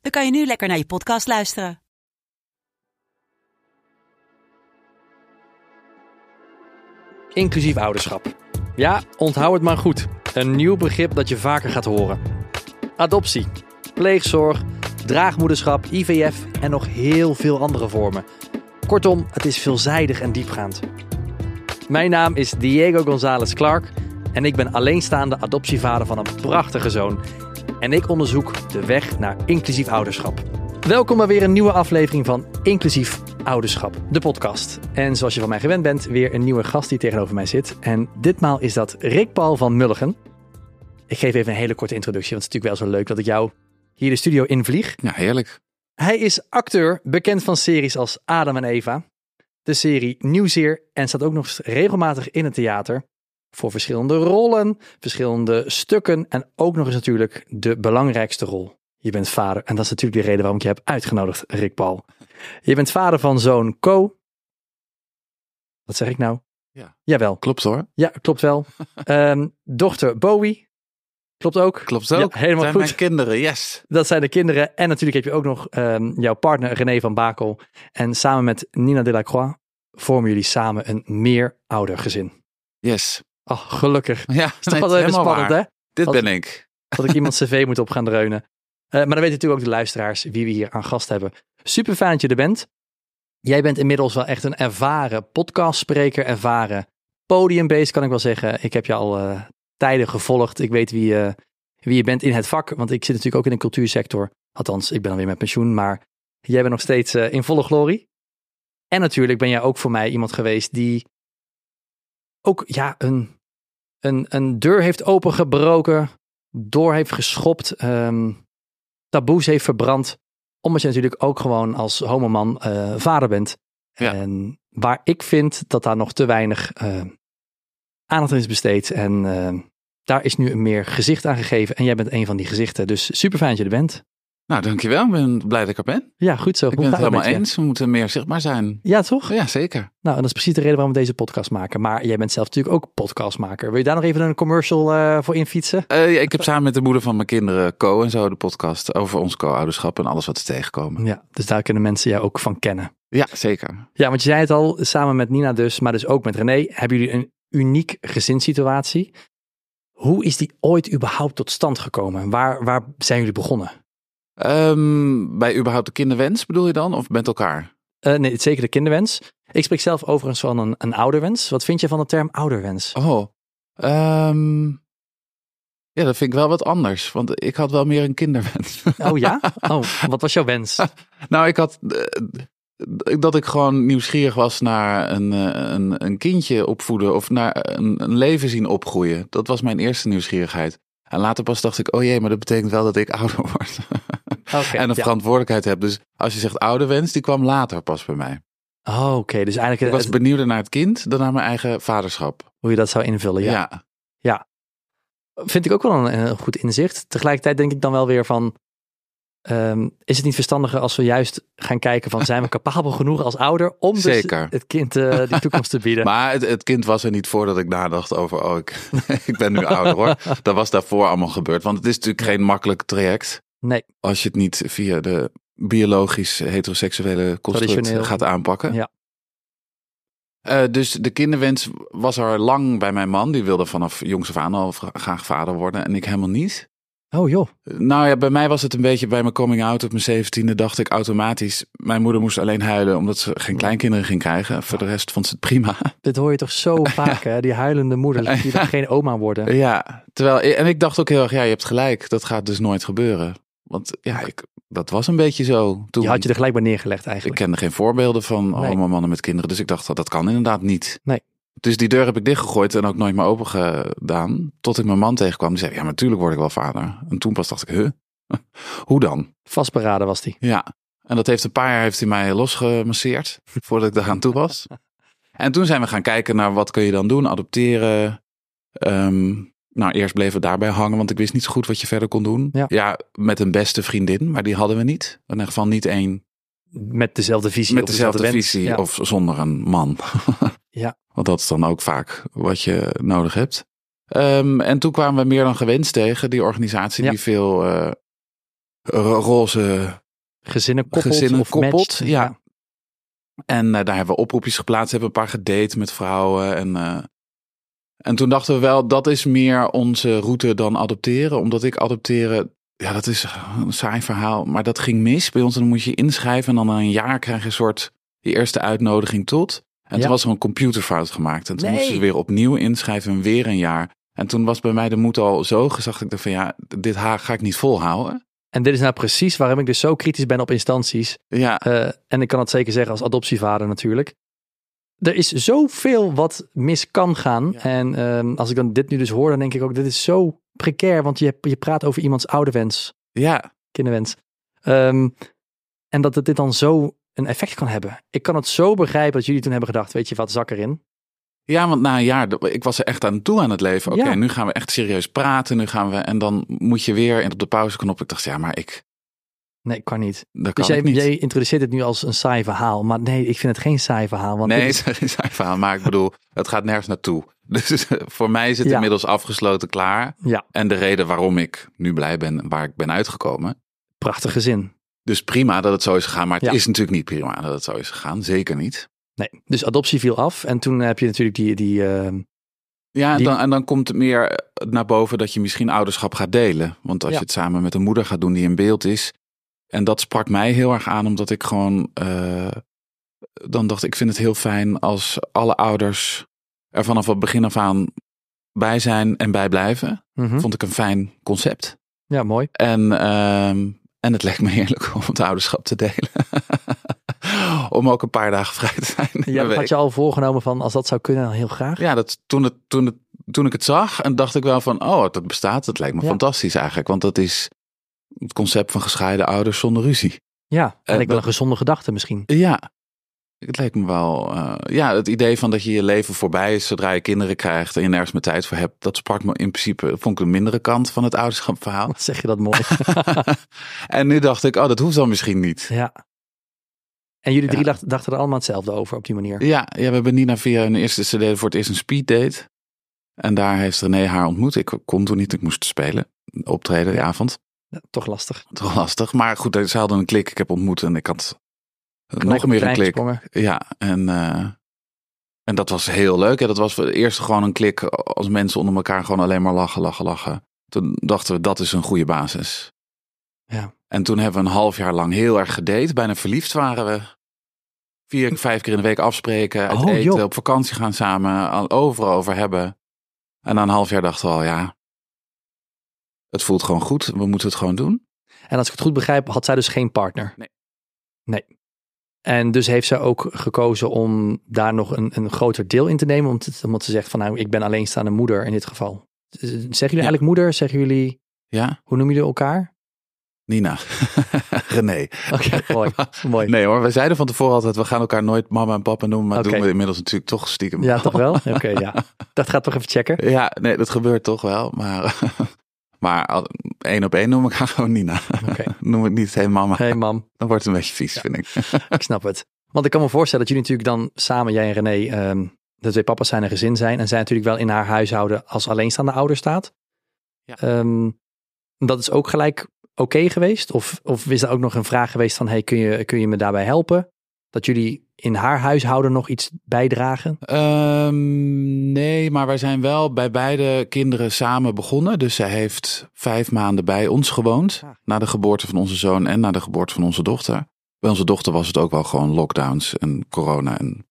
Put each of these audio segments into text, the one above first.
dan kan je nu lekker naar je podcast luisteren. Inclusief ouderschap. Ja, onthoud het maar goed. Een nieuw begrip dat je vaker gaat horen. Adoptie, pleegzorg, draagmoederschap, IVF en nog heel veel andere vormen. Kortom, het is veelzijdig en diepgaand. Mijn naam is Diego González Clark en ik ben alleenstaande adoptievader van een prachtige zoon. En ik onderzoek de weg naar inclusief ouderschap. Welkom bij weer een nieuwe aflevering van Inclusief Ouderschap, de podcast. En zoals je van mij gewend bent, weer een nieuwe gast die tegenover mij zit. En ditmaal is dat Rick Paul van Mulligen. Ik geef even een hele korte introductie, want het is natuurlijk wel zo leuk dat ik jou hier de studio invlieg. Ja, heerlijk. Hij is acteur, bekend van series als Adam en Eva, de serie Nieuwzeer en staat ook nog regelmatig in het theater. Voor verschillende rollen, verschillende stukken en ook nog eens natuurlijk de belangrijkste rol. Je bent vader en dat is natuurlijk de reden waarom ik je heb uitgenodigd, Rick Paul. Je bent vader van zoon Co. Wat zeg ik nou? Ja. Jawel. Klopt hoor. Ja, klopt wel. Ehm, dochter Bowie. Klopt ook. Klopt ook. Ja, helemaal Zijn goed. mijn kinderen, yes. Dat zijn de kinderen. En natuurlijk heb je ook nog ehm, jouw partner René van Bakel. En samen met Nina Delacroix vormen jullie samen een meer ouder gezin. Yes. Oh, gelukkig. Ja, Is toch nee, wel het even spannend, waar. hè? Dit Als- ben ik. Dat ik iemand cv moet op gaan dreunen. Eh, maar dan weten natuurlijk ook de luisteraars wie we hier aan gast hebben. Super fijn dat je er bent. Jij bent inmiddels wel echt een ervaren podcastspreker, ervaren podiumbeest kan ik wel zeggen. Ik heb je al eh, tijden gevolgd. Ik weet wie, eh, wie je bent in het vak, want ik zit natuurlijk ook in de cultuursector. Althans, ik ben alweer met pensioen, maar jij bent nog steeds in volle glorie. En natuurlijk ben jij ook voor mij iemand geweest die ook ja, een, een, een deur heeft opengebroken, door heeft geschopt, ehm, taboes heeft verbrand. Omdat je natuurlijk ook gewoon als homoman eh vader bent. Ja. En waar ik vind dat daar nog te weinig eh, aandacht aan is besteed. En eh, daar is nu een meer gezicht aan gegeven. En jij bent een van die gezichten. Dus super fijn dat je er bent. Nou, dankjewel. Ik ben blij dat ik er ben. Ja, goed zo. Ik ben het helemaal eens. We moeten meer zichtbaar zijn. Ja, toch? Ja, zeker. Nou, en dat is precies de reden waarom we deze podcast maken. Maar jij bent zelf natuurlijk ook podcastmaker. Wil je daar nog even een commercial eh, voor infietsen? Eh, ja, ik heb samen met de moeder van mijn kinderen, Co en zo, de podcast over ons co-ouderschap en alles wat ze tegenkomen. Ja, dus daar kunnen mensen jou ook van kennen. Ja, zeker. Ja, want je zei het al, samen met Nina dus, maar dus ook met René, hebben jullie een uniek gezinssituatie. Hoe is die ooit überhaupt tot stand gekomen? Waar, waar zijn jullie begonnen? Ehm, bij überhaupt de kinderwens bedoel je dan? Of met elkaar? Eh, nee, zeker de kinderwens. Ik spreek zelf overigens van een, een ouderwens. Wat vind je van de term ouderwens? Oh, ehm, ja, dat vind ik wel wat anders. Want ik had wel meer een kinderwens. Oh ja? Oh, wat was jouw wens? Nou, ik had eh, dat ik gewoon nieuwsgierig was naar een, eh, een, een kindje opvoeden of naar een, een leven zien opgroeien. Dat was mijn eerste nieuwsgierigheid. En later pas dacht ik, oh jee, maar dat betekent wel dat ik ouder word. En een ja. verantwoordelijkheid heb. Dus als je zegt ouderwens, die kwam later pas bij mij. Oh, Oké, dus eigenlijk Ik eh, was het- benieuwder naar het kind dan naar mijn eigen vaderschap. hoe je dat zou invullen. Ja. Ja, Vind ik ook wel een, een goed inzicht. Tegelijkertijd denk ik dan wel weer van... ehm, is het niet verstandiger als we juist gaan kijken van... zijn we capabel genoeg als ouder om dus Zeker. het kind eh, die toekomst te bieden? maar het, het kind was er niet voordat ik nadacht over, oh, ik, ik ben nu ouder hoor. Dat was daarvoor allemaal gebeurd. Want het is natuurlijk geen makkelijk traject. Nee. als je het niet via de biologisch heteroseksuele construct gaat aanpakken. Ja. Eh, dus de kinderwens was er lang bij mijn man. Die wilde vanaf jongs af aan al graag vader worden. En ik helemaal niet. Oh joh. Nou ja, bij mij was het een beetje bij mijn coming out op mijn zeventiende dacht ik automatisch. Mijn moeder moest alleen huilen omdat ze geen kleinkinderen ging krijgen. Voor de rest vond ze het prima. Dit hoor je toch zo vaak, hè? Die huilende moeders die dan geen oma worden. Ja, terwijl, en ik dacht ook heel erg, ja, je hebt gelijk. Dat gaat dus nooit gebeuren. Want ja, ik, dat was een beetje zo. Toen, Je had je er gelijk bij neergelegd Ik eigenlijk. kende geen voorbeelden van Nee. homo mannen met kinderen. Dus ik dacht, dat, dat kan inderdaad niet. Nee. Dus die deur heb ik dichtgegooid en ook nooit meer open gedaan. Tot ik mijn man tegenkwam. Die zei, ja, maar natuurlijk word ik wel vader. En toen pas dacht ik, huh? Hoe dan? Vastberaden was die. Ja. En dat heeft een paar jaar heeft hij mij losgemasseerd voordat ik daar aan toe was. En toen zijn we gaan kijken naar wat kun je dan doen. Adopteren. Ehm, nou, eerst bleven we daarbij hangen, want ik wist niet zo goed wat je verder kon doen. Ja. met een beste vriendin, maar die hadden we niet. In ieder geval niet één Met dezelfde visie. met dezelfde visie Ja. of zonder een man. Ja. Want dat is dan ook vaak wat je nodig hebt. Ehm, en toen kwamen we meer dan gewenst tegen die organisatie Ja. die veel eh, ro- roze Gezinnen koppelt. Gezinnen of koppelt, ja. En eh, daar hebben we oproepjes geplaatst, hebben een paar gedate met vrouwen. En, eh, en toen dachten we wel, dat is meer onze route dan adopteren. Omdat ik adopteren, ja, dat is een saai verhaal. Maar dat ging mis bij ons. En dan moet je inschrijven. En dan na een jaar krijg je een soort die eerste uitnodiging tot. En Ja. toen was er een computerfout gemaakt. En toen Nee. moesten ze weer opnieuw inschrijven en weer een jaar. En toen was bij mij de moed al zo gezegd. Ik dacht van ja, dit ga ik niet volhouden. En dit is nou precies waarom ik dus zo kritisch ben op instanties. Ja, Eh, en ik kan het zeker zeggen als adoptievader natuurlijk. Er is zoveel wat mis kan gaan. Ja. En ehm, als ik dan dit nu dus hoor, dan denk ik ook, dit is zo precair. Want je, je praat over iemands ouderwens, ja, kinderwens. Ehm, en dat het dit dan zo een effect kan hebben. Ik kan het zo begrijpen dat jullie toen hebben gedacht, weet je wat, zak erin. Ja, want na een jaar, ik was er echt aan toe aan het leven. Oké, Ja. nu gaan we echt serieus praten. Nu gaan we, en dan moet je weer in op de pauzeknop. Ik dacht, ja, maar ik, Nee, kan niet. dat kan Dus jij, niet. jij introduceert het nu als een saai verhaal. Maar nee, ik vind het geen saai verhaal. Want nee, is- het is een verhaal, maar ik bedoel, het gaat nergens naartoe. Dus voor mij is het Ja. inmiddels afgesloten, klaar. ja, En de reden waarom ik nu blij ben, waar ik ben uitgekomen. prachtig gezin. Dus prima dat het zo is gegaan, maar het Ja. is natuurlijk niet prima dat het zo is gegaan. Zeker niet. Nee, dus adoptie viel af. En toen heb je natuurlijk die, die ehm, Ja, en, Die- dan, en dan komt het meer naar boven dat je misschien ouderschap gaat delen. Want als Ja. je het samen met een moeder gaat doen die in beeld is. En dat sprak mij heel erg aan, omdat ik gewoon. eh, dan dacht ik, vind het heel fijn als alle ouders er vanaf het begin af aan bij zijn en bij blijven. mhm. Vond ik een fijn concept. ja, mooi. En, ehm, en het leek me heerlijk om het ouderschap te delen. om ook een paar dagen vrij te zijn. Ja, had je al voorgenomen van als dat zou kunnen, dan heel graag. Ja, dat, toen, het, toen, het, toen ik het zag, en dacht ik wel van, oh, dat bestaat. Dat lijkt me Ja. fantastisch eigenlijk. Want dat is het concept van gescheiden ouders zonder ruzie. Ja, en Eh, ik wel een gezonde gedachte misschien. Ja, het lijkt me wel. eh, ja, het idee van dat je je leven voorbij is zodra je kinderen krijgt en je nergens meer tijd voor hebt. Dat sprak me in principe, vond ik een mindere kant van het ouderschapverhaal. Wat zeg je dat mooi. en nu dacht ik, oh, dat hoeft dan misschien niet. ja. En jullie drie Ja. dachten er allemaal hetzelfde over op die manier. Ja, ja, we hebben Nina via een eerste CD voor het eerst een speed date. En daar heeft René haar ontmoet. Ik kon toen niet, ik moest spelen, optreden die avond. Ja, toch lastig. Toch lastig. Maar goed, ze hadden een klik. Ik heb ontmoet en ik had Gelijk nog meer een klik. Ja, en, eh, en dat was heel leuk. Dat was voor het eerst gewoon een klik als mensen onder elkaar gewoon alleen maar lachen, lachen, lachen. Toen dachten we, dat is een goede basis. Ja. En toen hebben we een half jaar lang heel erg gedate. Bijna verliefd waren we. Vier, vijf keer in de week afspreken, uit Oh, eten, joh. op vakantie gaan samen, al overal over hebben. En na een half jaar dachten we al, ja, het voelt gewoon goed. We moeten het gewoon doen. En als ik het goed begrijp, had zij dus geen partner. Nee. Nee. En dus heeft zij ook gekozen om daar nog een, een groter deel in te nemen. Omdat, omdat ze zegt van nou, ik ben alleenstaande moeder in dit geval. Zeggen jullie eigenlijk moeder? Zeggen jullie, Ja, hoe noemen jullie elkaar? Nina. René. Oké, mooi. mooi. Nee hoor, we zeiden van tevoren altijd, we gaan elkaar nooit mama en papa noemen. Maar doen we inmiddels natuurlijk toch stiekem. Ja, toch wel? Oké, ja. Dat gaat toch even checken. Ja, nee, dat gebeurt toch wel. Maar, maar één op één noem ik haar gewoon Nina. Noem het niet hey mama. Hey mam, Dan wordt het een beetje vies, vind ik. ik snap het. Want ik kan me voorstellen dat jullie natuurlijk dan samen, jij en René, ehm, de twee papa's zijn een gezin zijn. En zij natuurlijk wel in haar huishouden als alleenstaande ouder staat. Ja. Ehm, dat is ook gelijk oké geweest? Of, of is er ook nog een vraag geweest van, hey, kun je, kun je me daarbij helpen? Dat jullie in haar huishouden nog iets bijdragen? Ehm, nee, maar wij zijn wel bij beide kinderen samen begonnen. Dus zij heeft vijf maanden bij ons gewoond. Ah. Na de geboorte van onze zoon en na de geboorte van onze dochter. Bij onze dochter was het ook wel gewoon lockdowns en corona. En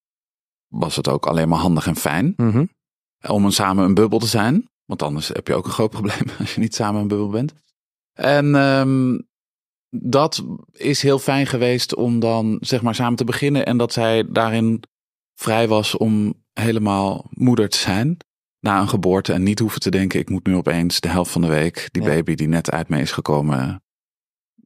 was het ook alleen maar handig en fijn. Mhm. om samen een bubbel te zijn. Want anders heb je ook een groot probleem als je niet samen een bubbel bent. En ehm, dat is heel fijn geweest om dan zeg maar samen te beginnen. En dat zij daarin vrij was om helemaal moeder te zijn. Na een geboorte en niet hoeven te denken, ik moet nu opeens de helft van de week die Ja. baby die net uit me is gekomen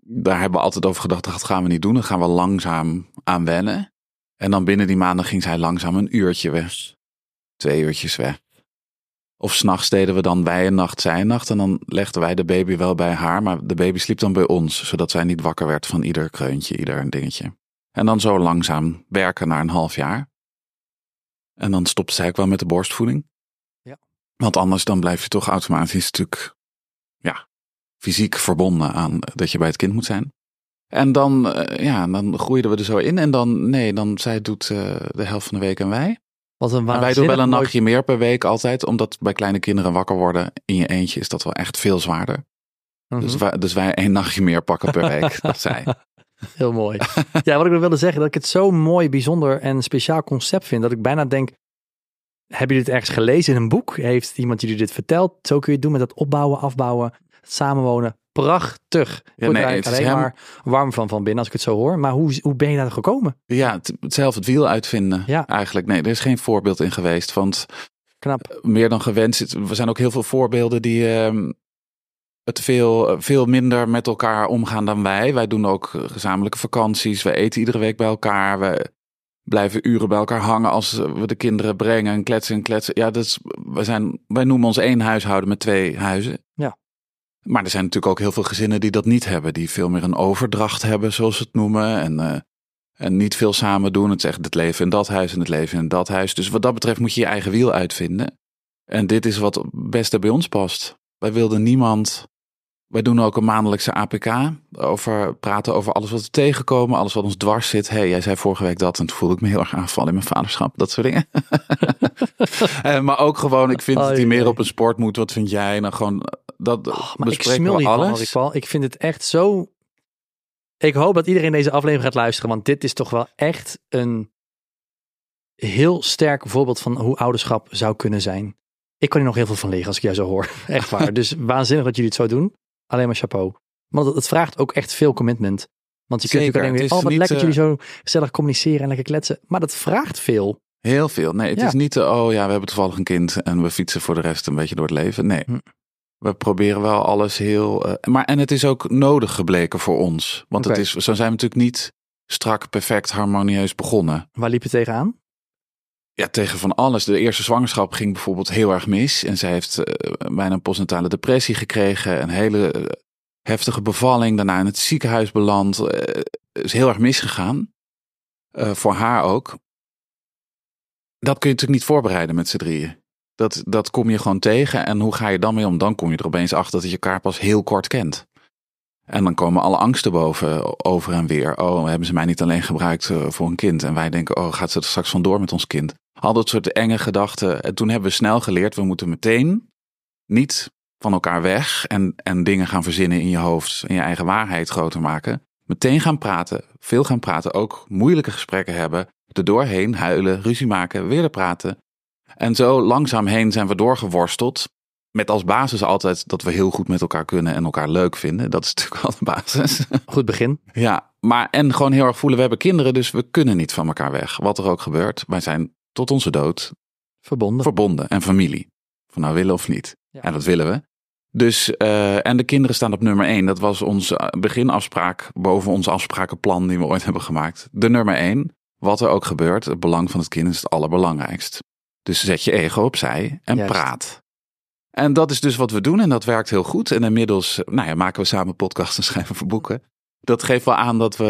daar hebben we altijd over gedacht, dat gaan we niet doen. Dat gaan we langzaam aan wennen. En dan binnen die maanden ging zij langzaam een uurtje weg. Twee uurtjes weg. Of s'nachts deden we dan wij een nacht, zij een nacht. En dan legden wij de baby wel bij haar. Maar de baby sliep dan bij ons. Zodat zij niet wakker werd van ieder kreuntje, ieder dingetje. En dan zo langzaam werken naar een half jaar. En dan stopte zij ook wel met de borstvoeding. Ja. Want anders dan blijf je toch automatisch natuurlijk ja, fysiek verbonden aan dat je bij het kind moet zijn. En dan, eh, ja, dan groeiden we er zo in. En dan, nee, dan zij doet uh, de helft van de week en wij. Wat een En wij doen wel een nachtje meer per week altijd. Omdat bij kleine kinderen wakker worden in je eentje is dat wel echt veel zwaarder. Mhm. Dus, wij, dus wij één nachtje meer pakken per week. dat zij. Heel mooi. ja, wat ik nog wilde zeggen, dat ik het zo mooi, bijzonder en speciaal concept vind. Dat ik bijna denk, hebben jullie het ergens gelezen in een boek? Heeft iemand jullie dit verteld? Zo kun je het doen met dat opbouwen, afbouwen, samenwonen. Prachtig. Ja, nee, het is alleen hem- maar warm van, van binnen als ik het zo hoor. Maar hoe, hoe ben je daar gekomen? Ja, het, het zelf het wiel uitvinden. Ja. Eigenlijk, nee, er is geen voorbeeld in geweest. Want Knap. meer dan gewenst. Er zijn ook heel veel voorbeelden die ehm, het veel, veel minder met elkaar omgaan dan wij. Wij doen ook eh, gezamenlijke vakanties. We eten iedere week bij elkaar. We blijven uren bij elkaar hangen als we de kinderen brengen en kletsen en kletsen. Ja, dat is, wij, zijn, wij noemen ons één huishouden met twee huizen. Ja. Maar er zijn natuurlijk ook heel veel gezinnen die dat niet hebben. Die veel meer een overdracht hebben, zoals ze het noemen. En, eh, en niet veel samen doen. Het is echt het leven in dat huis en het leven in dat huis. Dus wat dat betreft moet je je eigen wiel uitvinden. En dit is wat het beste bij ons past. Wij wilden niemand. Wij doen ook een maandelijkse APK. Over praten over alles wat we tegenkomen. Alles wat ons dwars zit. hey, jij zei vorige week dat. En toen voelde ik me heel erg aanvallen in mijn vaderschap. Dat soort dingen. Eh, maar ook gewoon, ik vind Oh, dat hij meer op een sport moet. Wat vind jij? Nou, gewoon, dat Oh, maar ik smul we hiervan, alles. Paul. Ik vind het echt zo... Ik hoop dat iedereen deze aflevering gaat luisteren, want dit is toch wel echt een heel sterk voorbeeld van hoe ouderschap zou kunnen zijn. Ik kan hier nog heel veel van leren als ik jou zo hoor. Echt waar. dus waanzinnig dat jullie het zo doen. Alleen maar chapeau. Maar het, vraagt ook echt veel commitment. Want je kunt natuurlijk alleen weer, oh wat niet, lekker dat eh, jullie zo gezellig communiceren en lekker kletsen. Maar dat vraagt veel. Heel veel. Nee, het Ja. is niet, de, oh ja, we hebben toevallig een kind en we fietsen voor de rest een beetje door het leven. Nee. Hm. We proberen wel alles heel. eh, maar en het is ook nodig gebleken voor ons. Want het is, zo zijn we natuurlijk niet strak, perfect, harmonieus begonnen. Waar liep je tegenaan? Ja, tegen van alles. De eerste zwangerschap ging bijvoorbeeld heel erg mis. En zij heeft eh, bijna een postnatale depressie gekregen. Een hele eh, heftige bevalling. Daarna in het ziekenhuis beland. Is heel erg misgegaan. Voor haar ook. Dat kun je natuurlijk niet voorbereiden met z'n drieën. Dat, dat kom je gewoon tegen. En hoe ga je dan mee om? Dan kom je er opeens achter dat je elkaar pas heel kort kent. En dan komen alle angsten boven, over en weer. Oh, hebben ze mij niet alleen gebruikt eh, voor een kind? En wij denken, oh, gaat ze er straks vandoor met ons kind? Al dat soort enge gedachten. En toen hebben we snel geleerd, we moeten meteen niet van elkaar weg en, en dingen gaan verzinnen in je hoofd en je eigen waarheid groter maken. Meteen gaan praten, veel gaan praten, ook moeilijke gesprekken hebben, er doorheen huilen, ruzie maken, weer praten. En zo langzaam heen zijn we doorgeworsteld. Met als basis altijd dat we heel goed met elkaar kunnen en elkaar leuk vinden. Dat is natuurlijk wel de basis. Goed begin. Ja, maar en gewoon heel erg voelen, we hebben kinderen, dus we kunnen niet van elkaar weg. Wat er ook gebeurt, wij zijn tot onze dood Verbonden. verbonden en familie. Van nou willen of niet. Ja. En dat willen we. Dus, eh, en de kinderen staan op nummer één. Dat was onze eh, beginafspraak boven ons afsprakenplan die we ooit hebben gemaakt. De nummer één. Wat er ook gebeurt, het belang van het kind is het allerbelangrijkst. Dus zet je ego opzij en Juist. praat. En dat is dus wat we doen en dat werkt heel goed. En inmiddels nou ja, maken we samen podcasts en schrijven voor boeken. Dat geeft wel aan dat we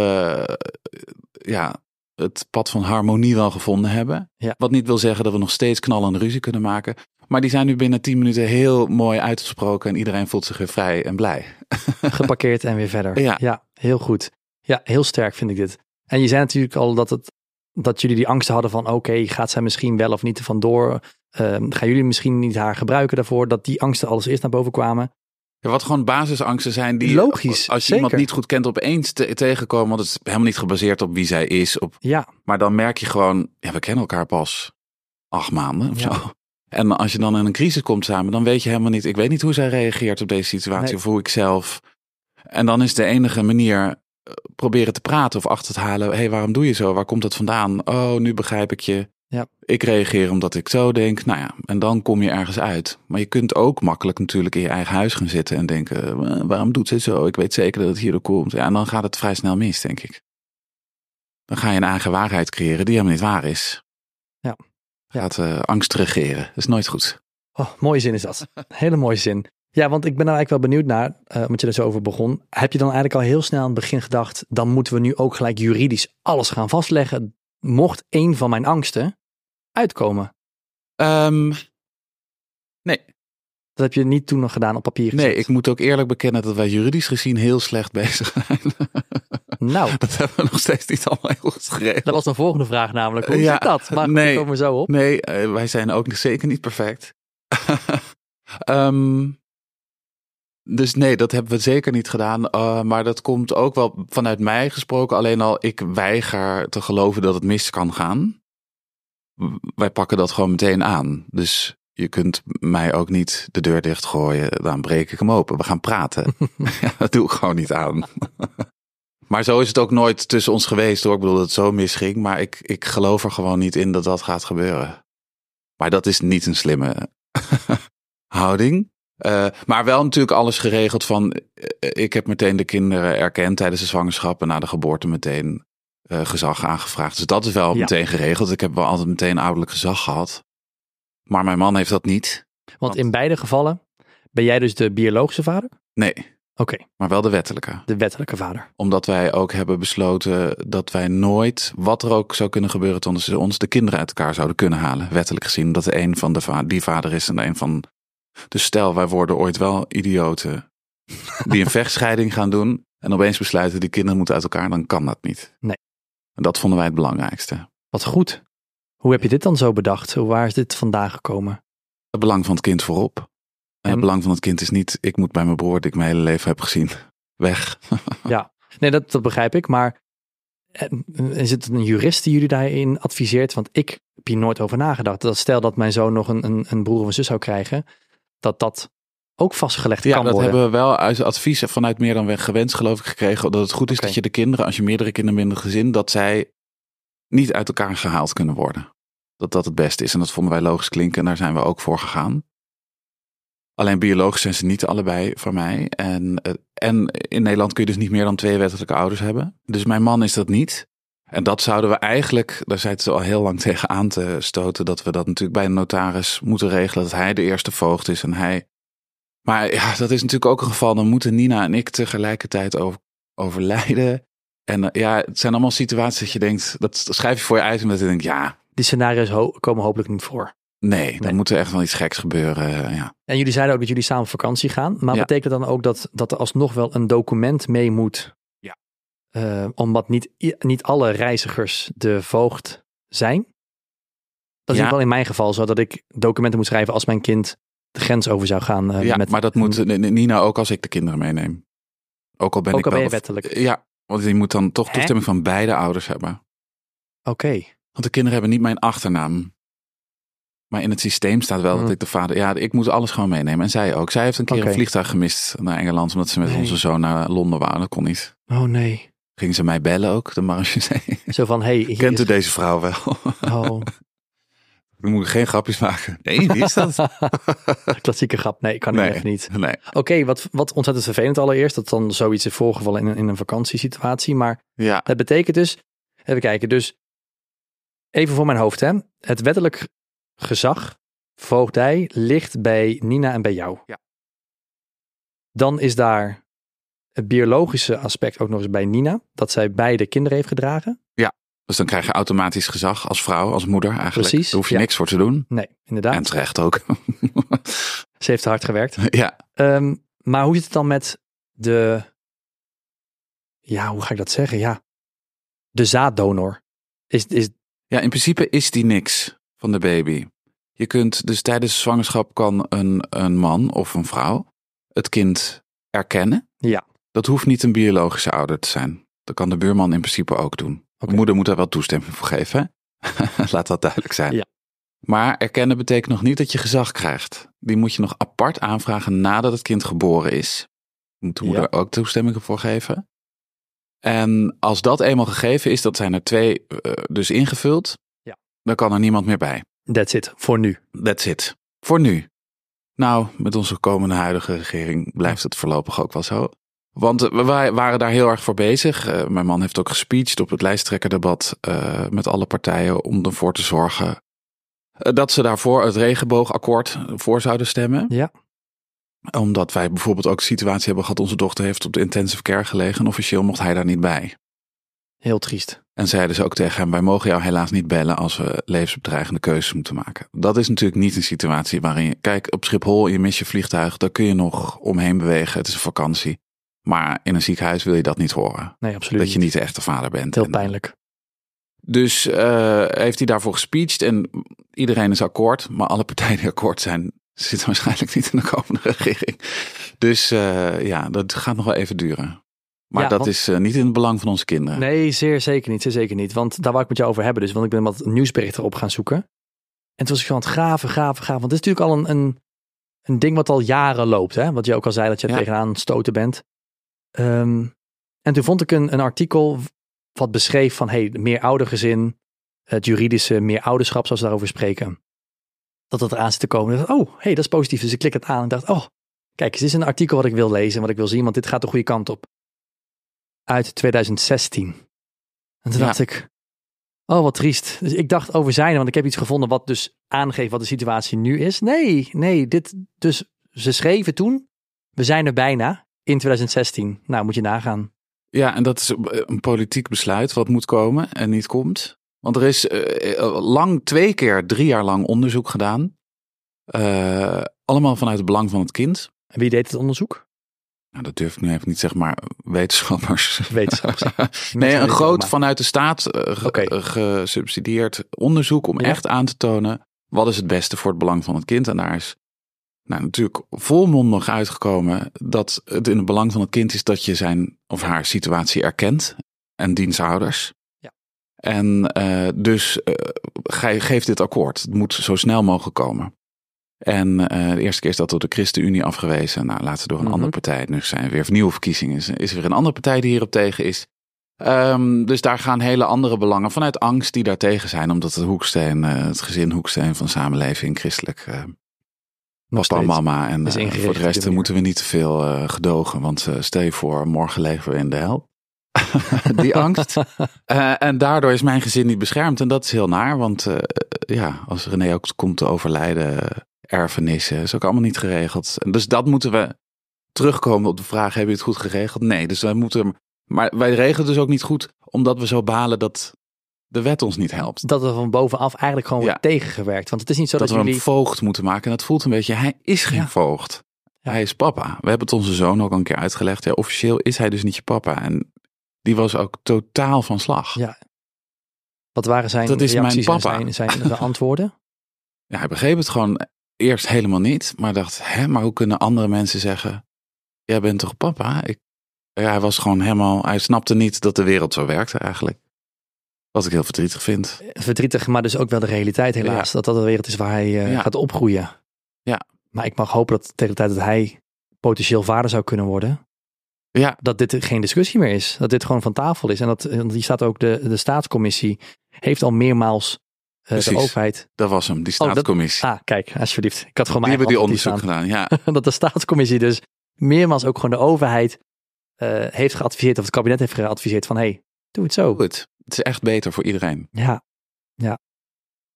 eh, ja, het pad van harmonie wel gevonden hebben. Ja. Wat niet wil zeggen dat we nog steeds knallende ruzie kunnen maken. Maar die zijn nu binnen 10 minuten heel mooi uitgesproken en iedereen voelt zich weer vrij en blij. geparkeerd en weer verder. Ja. heel goed. Ja, heel sterk vind ik dit. En je zei natuurlijk al dat, het, dat jullie die angsten hadden van oké, gaat zij misschien wel of niet er vandoor? Ehm, gaan jullie misschien niet haar gebruiken daarvoor? Dat die angsten alles eerst naar boven kwamen. Ja, wat gewoon basisangsten zijn die Logisch, als je zeker. iemand niet goed kent opeens te- tegenkomen. Want het is helemaal niet gebaseerd op wie zij is. Op, Ja, maar dan merk je gewoon, ja, we kennen elkaar pas acht maanden of Ja. zo. En als je dan in een crisis komt samen, dan weet je helemaal niet. Ik weet niet hoe zij reageert op deze situatie Nee. of hoe ik zelf. En dan is de enige manier proberen te praten of achter te halen. Hé, hey, waarom doe je zo? Waar komt dat vandaan? Oh, nu begrijp ik je. Ja. Ik reageer omdat ik zo denk. Nou ja, en dan kom je ergens uit. Maar je kunt ook makkelijk natuurlijk in je eigen huis gaan zitten en denken: "Eh, waarom doet ze zo? Ik weet zeker dat het hierdoor komt. Ja, en dan gaat het vrij snel mis, denk ik. Dan ga je een eigen waarheid creëren die helemaal niet waar is. Ja. Ja. Gaat eh, angst regeren. Dat is nooit goed. Oh, mooie zin is dat. Hele mooie zin. Ja, want ik ben nou eigenlijk wel benieuwd naar, eh omdat je er zo over begon. Heb je dan eigenlijk al heel snel aan het begin gedacht, dan moeten we nu ook gelijk juridisch alles gaan vastleggen, mocht een van mijn angsten uitkomen? Ehm, nee, Dat heb je niet toen nog gedaan op papier gezet. nee, ik moet ook eerlijk bekennen dat wij juridisch gezien heel slecht bezig zijn. Nou, dat hebben we nog steeds niet allemaal heel goed geregeld. dat was de volgende vraag namelijk. Hoe Ja, zit dat? Maar goed, nee. daar komen we zo op. Nee, eh, wij zijn ook nog zeker niet perfect. Ehm, dus nee, dat hebben we zeker niet gedaan. Eh, maar dat komt ook wel vanuit mij gesproken. Alleen al, ik weiger te geloven dat het mis kan gaan. Wij pakken dat gewoon meteen aan. Dus je kunt mij ook niet de deur dichtgooien. Dan breek ik hem open. We gaan praten. ja, dat doe ik gewoon niet aan. maar zo is het ook nooit tussen ons geweest hoor. Ik bedoel dat het zo misging. Maar ik, ik geloof er gewoon niet in dat dat gaat gebeuren. Maar dat is niet een slimme houding. Eh, maar wel natuurlijk alles geregeld van. eh, ik heb meteen de kinderen erkend tijdens de zwangerschap en na de geboorte meteen eh, gezag aangevraagd. Dus dat is wel Ja. meteen geregeld. Ik heb wel altijd meteen ouderlijk gezag gehad. Maar mijn man heeft dat niet. Want in beide gevallen ben jij dus de biologische vader? Nee, Oké, maar wel de wettelijke. de wettelijke vader. Omdat wij ook hebben besloten dat wij nooit, wat er ook zou kunnen gebeuren, tussen ons de kinderen uit elkaar zouden kunnen halen. Wettelijk gezien. Dat de een van de va die vader is en de een van. Dus stel, wij worden ooit wel idioten die een vechtscheiding gaan doen. En opeens besluiten die kinderen moeten uit elkaar, dan kan dat niet. Nee. En dat vonden wij het belangrijkste. Wat goed. Hoe heb je dit dan zo bedacht? Hoe waar is dit vandaan gekomen? Het belang van het kind voorop. En, het belang van het kind is niet, ik moet bij mijn broer, die ik mijn hele leven heb gezien, weg. Nee, dat, dat begrijp ik. Maar eh, is het een jurist die jullie daarin adviseert? Want ik heb hier nooit over nagedacht. Dat stel dat mijn zoon nog een, een, een broer of een zus zou krijgen, dat dat ook vastgelegd Ja, kan dat worden. hebben we wel uit advies vanuit meer dan gewenst, geloof ik, gekregen. Dat het goed is dat je de kinderen, als je meerdere kinderen in een gezin, dat zij niet uit elkaar gehaald kunnen worden. Dat dat het beste is. En dat vonden wij logisch klinken en daar zijn we ook voor gegaan. Alleen biologisch zijn ze niet allebei van mij. En, eh, en in Nederland kun je dus niet meer dan twee wettelijke ouders hebben. Dus mijn man is dat niet. En dat zouden we eigenlijk, daar zijn ze al heel lang tegen aan te stoten, dat we dat natuurlijk bij een notaris moeten regelen. Dat hij de eerste voogd is en hij maar ja, dat is natuurlijk ook een geval. Dan moeten Nina en ik tegelijkertijd over, overlijden. En eh, ja, het zijn allemaal situaties dat je denkt, dat schrijf je voor je uit en dat je denkt, ja, Die scenario's ho- komen hopelijk niet voor. nee, Nee. dan moet er echt wel iets geks gebeuren. eh, Ja. En jullie zeiden ook dat jullie samen op vakantie gaan. Maar Ja. betekent dat dan ook dat, dat er alsnog wel een document mee moet? Eh, omdat niet, niet alle reizigers de voogd zijn. Dat is Ja. wel in mijn geval zo dat ik documenten moet schrijven als mijn kind de grens over zou gaan. eh, ja, met, maar dat moet Nina ook als ik de kinderen meeneem. Ook al ben Ook ik al wel wettelijk. Ja, want je moet dan toch Hè? toestemming van beide ouders hebben. Oké. Want de kinderen hebben niet mijn achternaam. Maar in het systeem staat wel dat Hmm. ik de vader. Ja, ik moet alles gewoon meenemen. En zij ook. Zij heeft een keer een vliegtuig gemist naar Engeland. Omdat ze met Nee. onze zoon naar Londen waren. Dat kon niet. Oh nee. Gingen ze mij bellen ook, de marechaussee. Zo van, hey, hier Kent u is- deze vrouw wel? Oh, Dan moet ik geen grapjes maken. Nee, wie is dat? klassieke grap. Nee, kan ik Nee. even niet. Nee. Oké, wat, wat ontzettend vervelend allereerst. Dat dan zoiets is voorgevallen in een, in een vakantiesituatie. Maar Ja, Dat betekent dus, even kijken, dus even voor mijn hoofd hè. Het wettelijk gezag, voogdij, ligt bij Nina en bij jou. Ja. Dan is daar het biologische aspect ook nog eens bij Nina, dat zij beide kinderen heeft gedragen. dus dan krijg je automatisch gezag als vrouw, als moeder eigenlijk. Precies, Daar hoef je ja. niks voor te doen. Nee, inderdaad. En terecht ook. Ze heeft hard gewerkt. ja, Ehm, maar hoe zit het dan met de, ja, hoe ga ik dat zeggen? Ja, de zaaddonor. Is, is, Ja, in principe is die niks van de baby. Je kunt dus tijdens de zwangerschap kan een, een man of een vrouw het kind erkennen. Ja. Dat hoeft niet een biologische ouder te zijn. Dat kan de buurman in principe ook doen. De moeder moet daar wel toestemming voor geven. hè? Laat dat duidelijk zijn. Ja. Maar erkennen betekent nog niet dat je gezag krijgt. Die moet je nog apart aanvragen nadat het kind geboren is. Moet de Ja. moeder ook toestemming voor geven. En als dat eenmaal gegeven is, dat zijn er twee eh, dus ingevuld. Ja. dan kan er niemand meer bij. That's it, voor nu. That's it. Voor nu. Nou, met onze komende huidige regering blijft het voorlopig ook wel zo. Want uh, wij waren daar heel erg voor bezig. Uh, mijn man heeft ook gespeecht op het lijsttrekkerdebat uh, met alle partijen om ervoor te zorgen dat ze daarvoor het regenboogakkoord voor zouden stemmen. Ja. Omdat wij bijvoorbeeld ook de situatie hebben gehad, onze dochter heeft op de intensive care gelegen en officieel mocht hij daar niet bij. Heel triest. En zeiden ze ook tegen hem: Wij mogen jou helaas niet bellen als we levensbedreigende keuzes moeten maken. Dat is natuurlijk niet een situatie waarin je. Kijk, op Schiphol, je mist je vliegtuig, daar kun je nog omheen bewegen. Het is een vakantie. Maar in een ziekenhuis wil je dat niet horen. Nee, absoluut. Dat je niet de echte vader bent. Heel pijnlijk. Dus uh, heeft hij daarvoor gespeecht en iedereen is akkoord. Maar alle partijen die akkoord zijn, zitten waarschijnlijk niet in de komende regering. Dus uh, ja, dat gaat nog wel even duren. Maar ja, dat want, is uh, niet in het belang van onze kinderen. Nee, zeer zeker niet. Zeer zeker niet. Want daar wou ik met jou over hebben. Dus, want ik ben wat nieuwsberichten op gaan zoeken. En toen was ik gewoon aan het graven, graven, graven. Want het is natuurlijk al een, een, een ding wat al jaren loopt. Hè? Wat je ook al zei, dat je ja. tegenaan stoten bent. Um, en toen vond ik een, een artikel wat beschreef van hey, meer oudergezin, het juridische meer ouderschap, zoals we daarover spreken. Dat dat eraan zit te komen. Dacht, oh, hey, dat is positief. Dus ik klik het aan en dacht, oh, kijk, dit is een artikel wat ik wil lezen, wat ik wil zien, want dit gaat de goede kant op. Uit 2016. En toen ja. dacht ik, oh, wat triest. Dus ik dacht over zijn, want ik heb iets gevonden wat dus aangeeft wat de situatie nu is. Nee, nee, dit, dus ze schreven toen, we zijn er bijna in 2016. Nou, moet je nagaan. Ja, en dat is een politiek besluit wat moet komen en niet komt. Want er is uh, lang, twee keer, drie jaar lang onderzoek gedaan. Uh, allemaal vanuit het belang van het kind. En wie deed het onderzoek? Nou, dat durf ik nu even niet, zeg maar, wetenschappers. Wetenschappers. nee, een groot vanuit de staat uh, okay. gesubsidieerd onderzoek om ja. echt aan te tonen wat is het beste voor het belang van het kind. En daar is nou, natuurlijk volmondig uitgekomen dat het in het belang van het kind is dat je zijn of haar situatie erkent en dienstouders. Ja. En uh, dus uh, ge geef dit akkoord. Het moet zo snel mogelijk komen. En uh, de eerste keer is dat door de ChristenUnie afgewezen. Nou, laatst door een mm -hmm. andere partij. Nu zijn er weer nieuwe verkiezingen. Is, is er weer een andere partij die hierop tegen is. Um, dus daar gaan hele andere belangen vanuit angst die daar tegen zijn. Omdat het hoeksteen, het gezin hoeksteen van samenleving christelijk papa, mama. En uh, voor de rest moeten we niet te veel uh, gedogen. Want uh, stel je voor, morgen leven we in de hel. die angst. en daardoor is mijn gezin niet beschermd. En dat is heel naar. Want ja, als René ook komt te overlijden, erfenissen, is ook allemaal niet geregeld. En dus dat moeten we terugkomen op de vraag: heb je het goed geregeld? Nee, dus wij moeten. Maar wij regelen dus ook niet goed, omdat we zo balen dat de wet ons niet helpt. Dat er van bovenaf eigenlijk gewoon ja. wordt tegengewerkt. Want het is niet zo dat, dat we jullie... een voogd moeten maken. En dat voelt een beetje, hij is geen ja. voogd. Ja. Hij is papa. We hebben het onze zoon ook een keer uitgelegd. Ja, officieel is hij dus niet je papa. En die was ook totaal van slag. Ja. Wat waren zijn dat is mijn papa. zijn, zijn antwoorden? ja, hij begreep het gewoon eerst helemaal niet. Maar dacht, hè, maar hoe kunnen andere mensen zeggen... Jij bent toch papa? Ik, ja, hij was gewoon helemaal... Hij snapte niet dat de wereld zo werkte eigenlijk. Wat ik heel verdrietig vind. Verdrietig, maar dus ook wel de realiteit helaas. Ja. Dat dat de wereld is waar hij uh, ja. gaat opgroeien. Ja. Maar ik mag hopen dat tegen de tijd dat hij potentieel vader zou kunnen worden. Ja. Dat dit geen discussie meer is. Dat dit gewoon van tafel is. En dat, die staat ook, de, de staatscommissie heeft al meermaals uh, de overheid. Dat was hem, die staatscommissie. Oh, dat, ah, kijk, alsjeblieft. Ik had gewoon die hebben die onderzoek gedaan, ja. dat de staatscommissie dus meermaals ook gewoon de overheid uh, heeft geadviseerd, of het kabinet heeft geadviseerd van, hé, hey, doe het zo. Doe het. Het is echt beter voor iedereen. Ja, ja.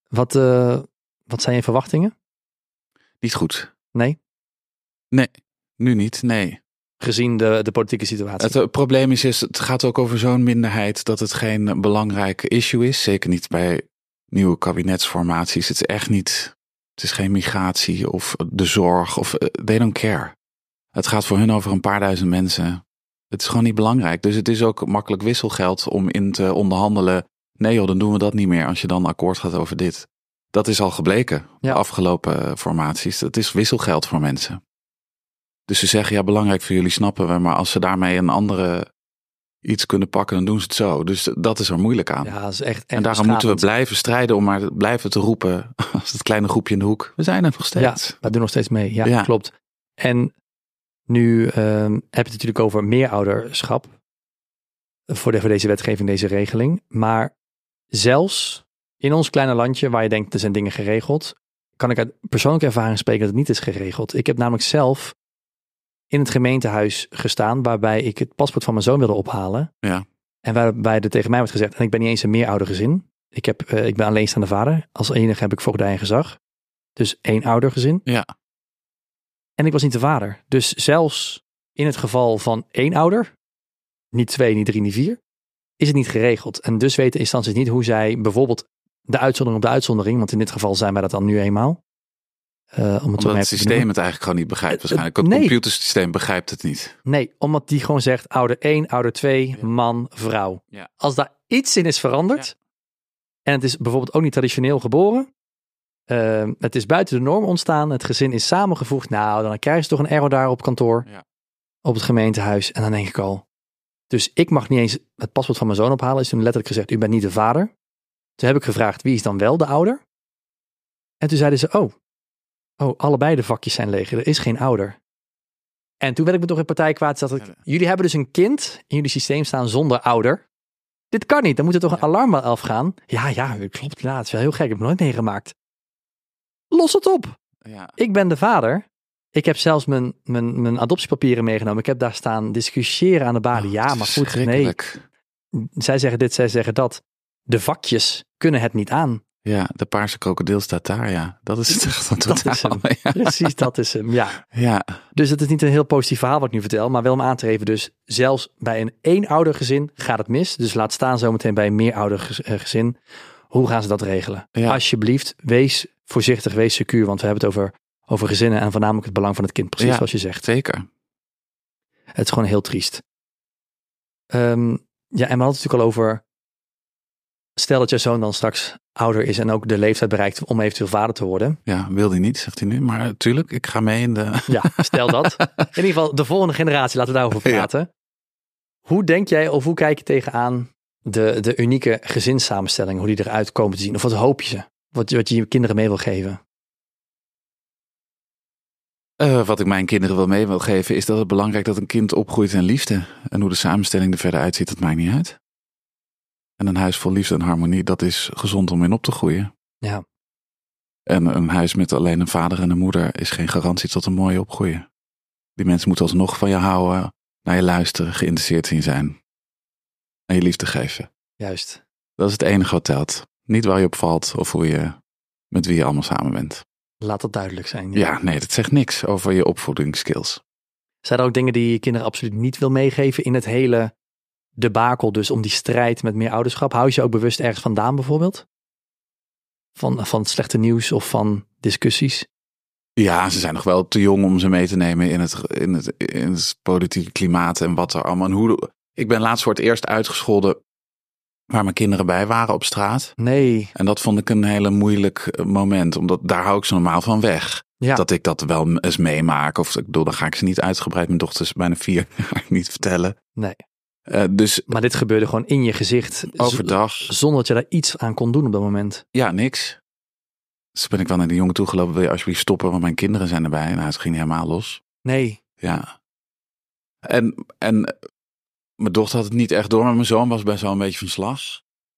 Wat, uh, wat zijn je verwachtingen? Niet goed. Nee? Nee, nu niet, nee. Gezien de, de politieke situatie. Het, het probleem is, is, het gaat ook over zo'n minderheid dat het geen belangrijk issue is. Zeker niet bij nieuwe kabinetsformaties. Het is echt niet, het is geen migratie of de zorg of uh, they don't care. Het gaat voor hun over een paar duizend mensen het is gewoon niet belangrijk. Dus het is ook makkelijk wisselgeld om in te onderhandelen. Nee joh, dan doen we dat niet meer als je dan akkoord gaat over dit. Dat is al gebleken, ja. de afgelopen formaties. Het is wisselgeld voor mensen. Dus ze zeggen, ja, belangrijk voor jullie snappen we, maar als ze daarmee een andere iets kunnen pakken, dan doen ze het zo. Dus dat is er moeilijk aan. Ja, dat is echt, echt en daarom moeten we blijven strijden om maar blijven te roepen, als het kleine groepje in de hoek, we zijn er nog steeds. Ja, we doen nog steeds mee. Ja, ja. klopt. En nu uh, heb je het natuurlijk over meer ouderschap voor, de, voor deze wetgeving, deze regeling. Maar zelfs in ons kleine landje, waar je denkt er zijn dingen geregeld, kan ik uit persoonlijke ervaring spreken dat het niet is geregeld. Ik heb namelijk zelf in het gemeentehuis gestaan, waarbij ik het paspoort van mijn zoon wilde ophalen. Ja. En waarbij er tegen mij werd gezegd, en ik ben niet eens een meerouder gezin. Ik, heb, eh, ik ben alleenstaande vader. Als enige heb ik voogdij en gezag. Dus één ouder gezin. Ja. En ik was niet de vader. Dus zelfs in het geval van één ouder, niet twee, niet drie, niet vier, is het niet geregeld. En dus weten instanties niet hoe zij bijvoorbeeld de uitzondering op de uitzondering, want in dit geval zijn wij dat dan nu eenmaal. Uh, om het Omdat het systeem het eigenlijk gewoon niet begrijpt Eh, waarschijnlijk. Het nee. computersysteem begrijpt het niet. Nee, omdat die gewoon zegt ouder 1, ouder 2, Ja. man, vrouw. Ja. Als daar iets in is veranderd, en het is bijvoorbeeld ook niet traditioneel geboren, eh, het is buiten de norm ontstaan, het gezin is samengevoegd, nou, dan krijg je toch een error daar op kantoor, Ja. op het gemeentehuis. En dan denk ik al, dus ik mag niet eens het paspoort van mijn zoon ophalen, is toen letterlijk gezegd, u bent niet de vader. Toen heb ik gevraagd, wie is dan wel de ouder? En toen zeiden ze, oh, oh, allebei de vakjes zijn leeg, er is geen ouder. En toen werd ik me toch in partij kwaad. Dat ik, Ja. jullie hebben dus een kind in jullie systeem staan zonder ouder. Dit kan niet. Dan moet er toch een alarmbel afgaan. Ja, ja, klopt. Ja, het is wel heel gek. Ik heb het nooit meegemaakt. Los het op. Ja. Ik ben de vader. Ik heb zelfs mijn, mijn, mijn adoptiepapieren meegenomen. Ik heb daar staan discussiëren aan de balie. Oh, ja, maar goed. Nee, zij zeggen dit, zij zeggen dat. De vakjes kunnen het niet aan. Ja, de paarse krokodil staat daar, ja. Dat is het echt een is hem. Ja. Precies, dat is hem. Ja. ja, Dus het is niet een heel positief verhaal wat ik nu vertel, maar wel om aan te geven. Dus zelfs bij een eenouder gezin gaat het mis. Dus laat staan zometeen bij een meerouder eh, gezin. Hoe gaan ze dat regelen? Ja. Alsjeblieft, wees voorzichtig, wees secuur. Want we hebben het over, over gezinnen en voornamelijk het belang van het kind. Precies Ja. zoals je zegt. zeker. Het is gewoon heel triest. Ehm, ja, en we hadden het natuurlijk al over. Stel dat je zoon dan straks ouder is en ook de leeftijd bereikt om eventueel vader te worden. Ja, wil hij niet, zegt hij nu. Maar natuurlijk, ik ga mee in de... Ja, stel dat. In ieder geval, de volgende generatie, laten we daarover Ja. praten. Hoe denk jij of hoe kijk je tegenaan de, de unieke gezinssamenstelling, hoe die eruit komen te zien? Of wat hoop je? Wat, wat je je kinderen mee wil geven? Eh, wat ik mijn kinderen wel mee wil geven, is dat het belangrijk dat een kind opgroeit in liefde. En hoe de samenstelling er verder uitziet, dat maakt niet uit. En een huis vol liefde en harmonie, dat is gezond om in op te groeien. Ja. En een huis met alleen een vader en een moeder is geen garantie tot een mooie opgroeien. Die mensen moeten alsnog van je houden, naar je luisteren, geïnteresseerd in zijn. En je liefde geven. Juist. Dat is het enige wat telt. Niet waar je op valt of hoe je, met wie je allemaal samen bent. Laat dat duidelijk zijn. Ja, nee, dat zegt niks over je opvoedingsskills. Zijn er ook dingen die je kinderen absoluut niet wil meegeven in het hele debakel, dus om die strijd met meer ouderschap? Hou je je ook bewust ergens vandaan bijvoorbeeld? Van, van het slechte nieuws of van discussies? Ja, ze zijn nog wel te jong om ze mee te nemen in het, in het, in het politieke klimaat en wat er allemaal. En hoe, ik ben laatst voor het eerst uitgescholden waar mijn kinderen bij waren op straat. Nee. En dat vond ik een hele moeilijk eh, moment, omdat daar hou ik ze normaal van weg. Ja. Dat ik dat wel eens meemaak. Of ik bedoel, dan ga ik ze niet uitgebreid, mijn dochter is bijna vier, ga ik niet vertellen. Nee. Eh, dus Maar dit gebeurde gewoon in je gezicht. overdag, Zonder dat je daar iets aan kon doen op dat moment. ja, niks. Dus ben ik wel naar die jongen toegelopen, wil je alsjeblieft stoppen, want mijn kinderen zijn erbij. Nou, het ging helemaal los. Nee. Ja. En, en mijn dochter had het niet echt door, maar mijn zoon was best wel een beetje van slag.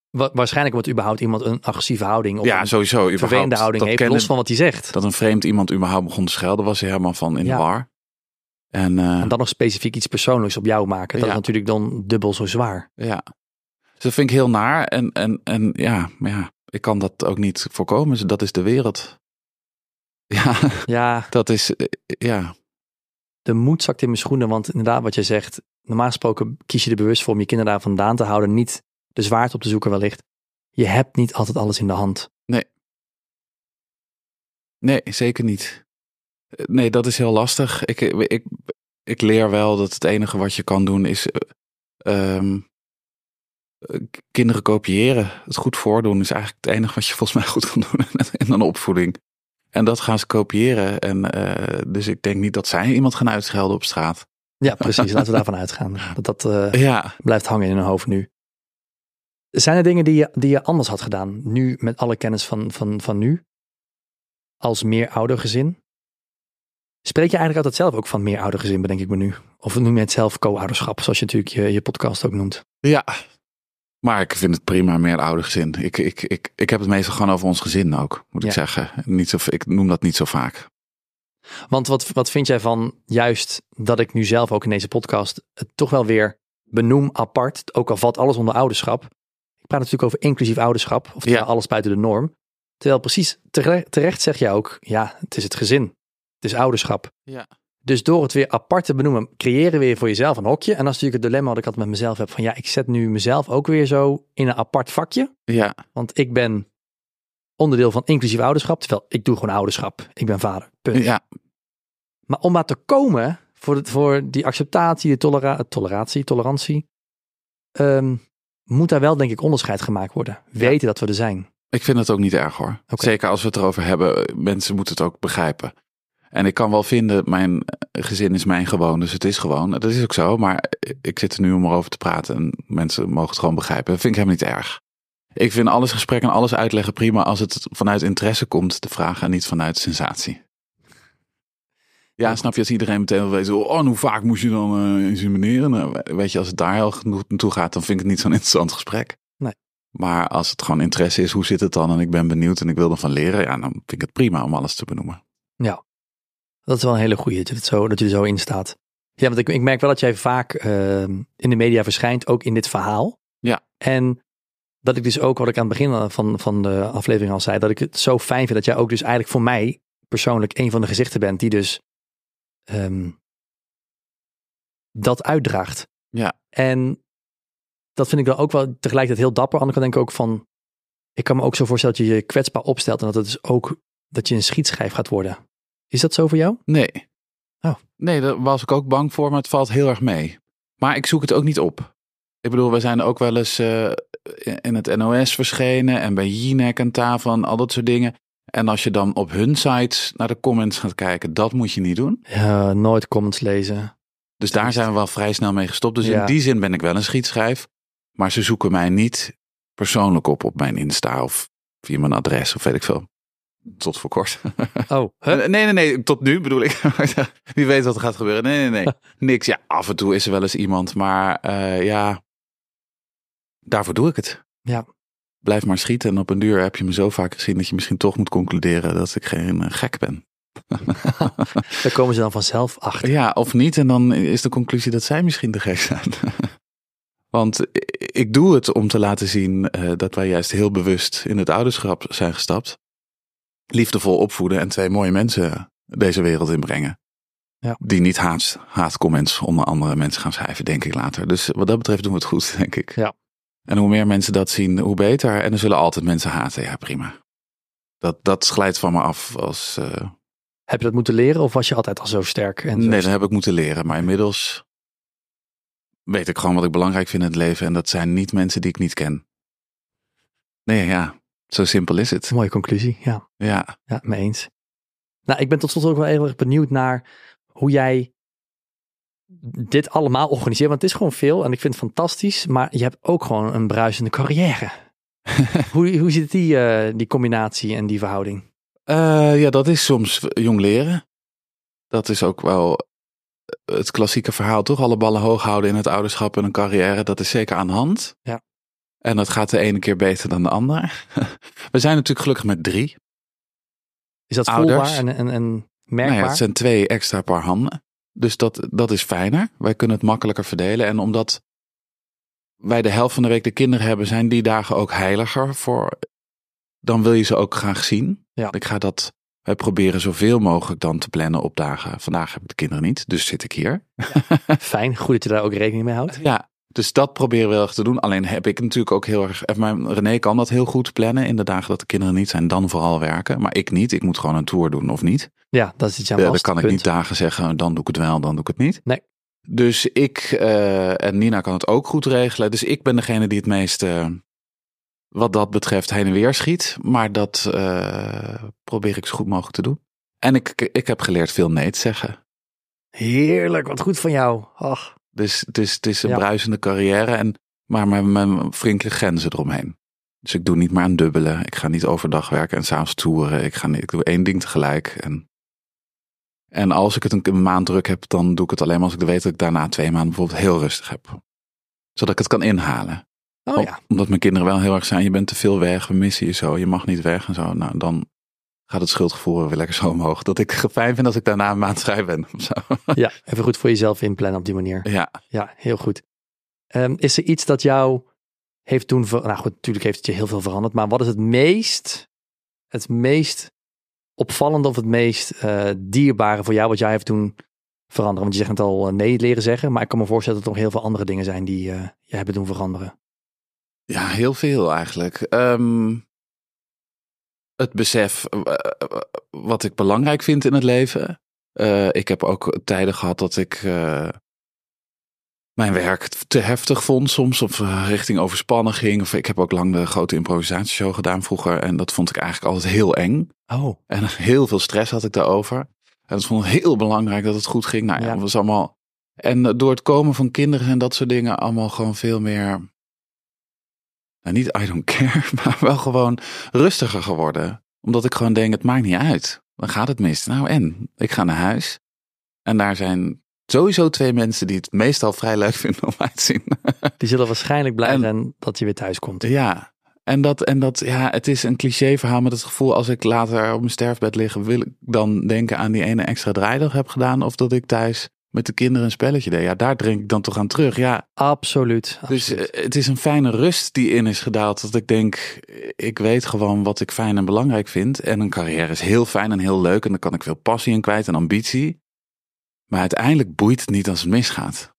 Wa- waarschijnlijk wordt überhaupt iemand een agressieve houding of ja, een sowieso. vervelende überhaupt. houding heeft, los van wat hij zegt. Dat een vreemd iemand überhaupt begon te schelden, was hij helemaal van in Ja. de war. En, eh, En dan nog specifiek iets persoonlijks op jou maken. Dat Ja. is natuurlijk dan dubbel zo zwaar. ja. Dus dat vind ik heel naar. En, en, en ja, maar ja, ik kan dat ook niet voorkomen. Dus Dat is de wereld. Ja, Ja, dat is, eh, ja. de moed zakt in mijn schoenen. Want inderdaad, wat je zegt, normaal gesproken kies je er bewust voor om je kinderen daar vandaan te houden. Niet de zwaarte op te zoeken wellicht. Je hebt niet altijd alles in de hand. Nee, zeker niet. Eh, Nee, dat is heel lastig. Ik, ik, ik leer wel dat het enige wat je kan doen is eh, ehm, eh, kinderen kopiëren. Het goed voordoen is eigenlijk het enige wat je volgens mij goed kan doen in een opvoeding. En dat gaan ze kopiëren. En eh, dus ik denk niet dat zij iemand gaan uitschelden op straat. Ja, precies. Laten we daarvan uitgaan. Dat dat eh, Ja, blijft hangen in hun hoofd nu. Zijn er dingen die je, die je anders had gedaan, nu met alle kennis van, van, van nu, als meeroudergezin? Spreek je eigenlijk altijd zelf ook van meeroudergezin, bedenk ik me nu? Of noem je het zelf co-ouderschap, zoals je natuurlijk je, je podcast ook noemt? ja. Maar ik vind het prima, meer oude gezin. Ik, ik, ik, ik heb het meestal gewoon over ons gezin ook, moet ik Ja. zeggen. Niet zo, ik noem dat niet zo vaak. Want wat, wat vind jij van juist dat ik nu zelf ook in deze podcast het toch wel weer benoem apart, ook al valt alles onder ouderschap. Ik praat natuurlijk over inclusief ouderschap, oftewel Ja. alles buiten de norm. Terwijl precies terecht, terecht zeg jij ook, ja, het is het gezin. Het is ouderschap. Ja. Dus door het weer apart te benoemen, creëren we weer voor jezelf een hokje. En dat is natuurlijk het dilemma wat ik altijd met mezelf heb. Van ja, ik zet nu mezelf ook weer zo in een apart vakje. Ja, Want ik ben onderdeel van inclusief ouderschap. Terwijl ik doe gewoon ouderschap. Ik ben vader. Punt. ja, Maar om maar te komen voor, voor die acceptatie, de tolera toleratie, tolerantie, ehm, moet daar wel denk ik onderscheid gemaakt worden. Weten dat we er zijn. ik vind het ook niet erg hoor. Zeker als we het erover hebben, mensen moeten het ook begrijpen. En ik kan wel vinden, mijn gezin is mijn gewoon, dus het is gewoon. Dat is ook zo, maar ik zit er nu om erover te praten en mensen mogen het gewoon begrijpen. Dat vind ik helemaal niet erg. Ik vind alles gesprek en alles uitleggen prima als het vanuit interesse komt, de vraag, en niet vanuit sensatie. Ja, snap je, als iedereen meteen wil weten, oh, en hoe vaak moest je dan eh, insemineren? Nou, weet je, als het daar heel genoeg naartoe gaat, dan vind ik het niet zo'n interessant gesprek. Nee. Maar als het gewoon interesse is, hoe zit het dan? En ik ben benieuwd en ik wil ervan leren, ja, dan vind ik het prima om alles te benoemen. Dat is wel een hele goeie, dat je, het zo, dat je er zo in staat. Ja, want ik, ik merk wel dat jij vaak ehm, in de media verschijnt, ook in dit verhaal. Ja. En dat ik dus ook, wat ik aan het begin van, van de aflevering al zei, dat ik het zo fijn vind dat jij ook dus eigenlijk voor mij persoonlijk een van de gezichten bent die dus ehm, dat uitdraagt. Ja. En dat vind ik dan ook wel tegelijkertijd heel dapper. Aan de andere kant denk ik ook van, ik kan me ook zo voorstellen dat je je kwetsbaar opstelt en dat het dus ook, dat je een schietschijf gaat worden. Is dat zo voor jou? Nee. Oh. Nee, daar was ik ook bang voor, maar het valt heel erg mee. Maar ik zoek het ook niet op. Ik bedoel, we zijn ook wel eens eh, in het NOS verschenen en bij Jinek en tafel en al dat soort dingen. En als je dan op hun sites naar de comments gaat kijken, dat moet je niet doen. Ja, nooit comments lezen. Dus daar zijn we wel vrij snel mee gestopt. Dus Ja. in die zin ben ik wel een schietschijf. Maar ze zoeken mij niet persoonlijk op op mijn Insta of via mijn adres of weet ik veel. Tot voor kort. Oh? Nee, nee, nee, tot nu bedoel ik. Wie weet wat er gaat gebeuren. Nee, nee, nee. Niks. Ja, af en toe is er wel eens iemand, maar eh, ja, daarvoor doe ik het. Ja. Blijf maar schieten en op een duur heb je me zo vaak gezien dat je misschien toch moet concluderen dat ik geen eh, gek ben. daar komen ze dan vanzelf achter. Ja, of niet. En dan is de conclusie dat zij misschien de gek zijn. Want ik doe het om te laten zien eh, dat wij juist heel bewust in het ouderschap zijn gestapt. Liefdevol opvoeden en twee mooie mensen deze wereld inbrengen. Ja. Die niet haat, haatcomments onder andere mensen gaan schrijven, denk ik later. Dus wat dat betreft doen we het goed, denk ik. Ja. En hoe meer mensen dat zien, hoe beter. En er zullen altijd mensen haten. Ja, prima. Dat, dat glijdt van me af als... eh, Heb je dat moeten leren of was je altijd al zo sterk? En zo Nee, dat heb ik moeten leren. Maar inmiddels weet ik gewoon wat ik belangrijk vind in het leven. En dat zijn niet mensen die ik niet ken. Nee, ja, zo simpel is het. Mooie conclusie, ja. Ja, Ja, mee eens. Nou, ik ben tot slot ook wel heel erg benieuwd naar hoe jij dit allemaal organiseert. Want het is gewoon veel en ik vind het fantastisch. Maar je hebt ook gewoon een bruisende carrière. hoe, hoe zit die, eh, die combinatie en die verhouding? Eh, ja, dat is soms jong leren. Dat is ook wel het klassieke verhaal, toch? Alle ballen hoog houden in het ouderschap en een carrière. Dat is zeker aan de hand. Ja. En dat gaat de ene keer beter dan de andere. We zijn natuurlijk gelukkig met drie. Is dat Ouders. voelbaar en, en, en Nou merkbaar? ja, het zijn twee extra paar handen. Dus dat, dat is fijner. Wij kunnen het makkelijker verdelen. En omdat wij de helft van de week de kinderen hebben, zijn die dagen ook heiliger voor. Dan wil je ze ook graag zien. Ja. Ik ga dat. Wij proberen zoveel mogelijk dan te plannen op dagen. Vandaag heb ik de kinderen niet, dus zit ik hier. Fijn, goed dat je daar ook rekening mee houdt. Ja, dus dat proberen we heel erg te doen. Alleen heb ik natuurlijk ook heel erg. Mijn René kan dat heel goed plannen. In de dagen dat de kinderen niet zijn, dan vooral werken. Maar ik niet. Ik moet gewoon een tour doen of niet. Ja, dat is iets aan Ja, dan kan ik niet dagen zeggen, dan doe ik het wel, dan doe ik het niet. Nee. Dus ik eh, en Nina kan het ook goed regelen. Dus ik ben degene die het meest, wat dat betreft, heen en weer schiet. Maar dat eh, probeer ik zo goed mogelijk te doen. En ik, ik heb geleerd veel nee te zeggen. Heerlijk, wat goed van jou. Ach, Dus het is, het is een Ja. bruisende carrière, en, maar met mijn flinke grenzen eromheen. Dus ik doe niet maar aan dubbelen. Ik ga niet overdag werken en s'avonds toeren. Ik, ga niet, ik doe één ding tegelijk. En, en als ik het een, een maand druk heb, dan doe ik het alleen maar als ik weet dat ik daarna twee maanden bijvoorbeeld heel rustig heb. Zodat ik het kan inhalen. Oh ja. Omdat mijn kinderen wel heel erg zijn, je bent te veel weg, we missen je zo, je mag niet weg en zo. Nou, dan gaat het schuldgevoel weer lekker zo omhoog. Dat ik fijn vind als ik daarna een maand vrij ben. Of zo. Ja, even goed voor jezelf inplannen op die manier. Ja, Ja, heel goed. Ehm, is er iets dat jou heeft ver... Nou goed, natuurlijk heeft het je heel veel veranderd. Maar wat is het meest, het meest opvallende of het meest eh, dierbare voor jou wat jij heeft doen veranderen? Want je zegt het al eh, nee leren zeggen. Maar ik kan me voorstellen dat er nog heel veel andere dingen zijn die eh, je hebben doen veranderen. ja heel veel eigenlijk. Ehm, het besef eh, eh, wat ik belangrijk vind in het leven. Eh, ik heb ook tijden gehad dat ik eh, mijn werk te heftig vond soms. Of eh, richting overspannen ging. Of ik heb ook lang de grote improvisatieshow gedaan vroeger. En dat vond ik eigenlijk altijd heel eng. Oh, En heel veel stress had ik daarover. En het vond ik heel belangrijk dat het goed ging. Nou ja, was allemaal. En eh, door het komen van kinderen en dat soort dingen, allemaal gewoon veel meer. Nou, niet I don't care, maar wel gewoon rustiger geworden. Omdat ik gewoon denk, het maakt niet uit. Dan gaat het mis. Nou en? Ik ga naar huis. En daar zijn sowieso twee mensen die het meestal vrij leuk vinden om uit te zien. die zullen waarschijnlijk blij En- zijn dat je weer thuis komt. Ja, en dat, en dat, ja, het is een cliché verhaal met het gevoel als ik later op mijn sterfbed lig, wil ik dan denken aan die ene extra draaidag heb gedaan of dat ik thuis met de kinderen een spelletje deed. Ja, daar drink ik dan toch aan terug. Ja, Absoluut. dus absoluut. eh, het is een fijne rust die in is gedaald. Dat ik denk, ik weet gewoon wat ik fijn en belangrijk vind. En een carrière is heel fijn en heel leuk. En dan kan ik veel passie in kwijt en ambitie. Maar uiteindelijk boeit het niet als het misgaat.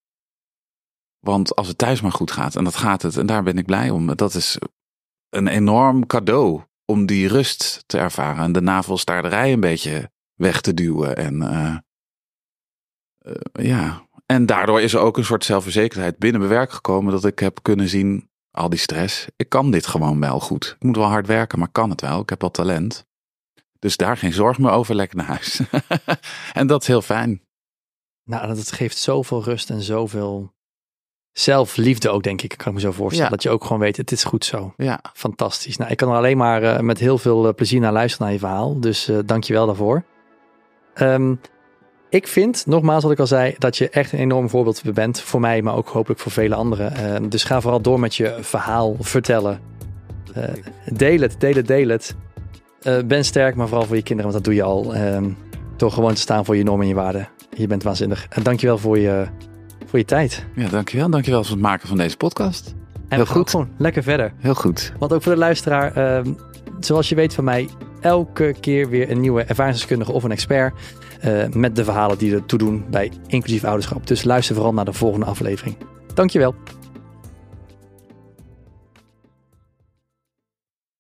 Want als het thuis maar goed gaat, en dat gaat het, en daar ben ik blij om. Dat is een enorm cadeau om die rust te ervaren. En de navelstaarderij een beetje weg te duwen. En eh, ja, en daardoor is er ook een soort zelfverzekerdheid binnen mijn werk gekomen. Dat ik heb kunnen zien, al die stress, ik kan dit gewoon wel goed. Ik moet wel hard werken, maar kan het wel. Ik heb wel talent. Dus daar geen zorg meer over, lekker naar huis. en dat is heel fijn. Nou, dat geeft zoveel rust en zoveel zelfliefde ook, denk ik. Kan ik me zo voorstellen. Ja. Dat je ook gewoon weet, het is goed zo. Ja, Fantastisch. Nou, ik kan er alleen maar eh, met heel veel eh, plezier naar luisteren naar je verhaal. Dus eh dank je wel daarvoor. Ehm, ik vind, nogmaals wat ik al zei, dat je echt een enorm voorbeeld bent. Voor mij, maar ook hopelijk voor vele anderen. Ehm, dus ga vooral door met je verhaal vertellen. Eh, deel het, deel het, deel het. Eh, ben sterk, maar vooral voor je kinderen, want dat doe je al. ehm, door gewoon te staan voor je normen en je waarden. Je bent waanzinnig. En dank je wel voor je, voor je tijd. ja dankjewel. Dankjewel voor het maken van deze podcast. En Heel we goed. gewoon lekker verder. Heel goed. Want ook voor de luisteraar, ehm, zoals je weet van mij, elke keer weer een nieuwe ervaringsdeskundige of een expert. Eh, met de verhalen die ertoe doen bij inclusief ouderschap. Dus luister vooral naar de volgende aflevering. Dankjewel.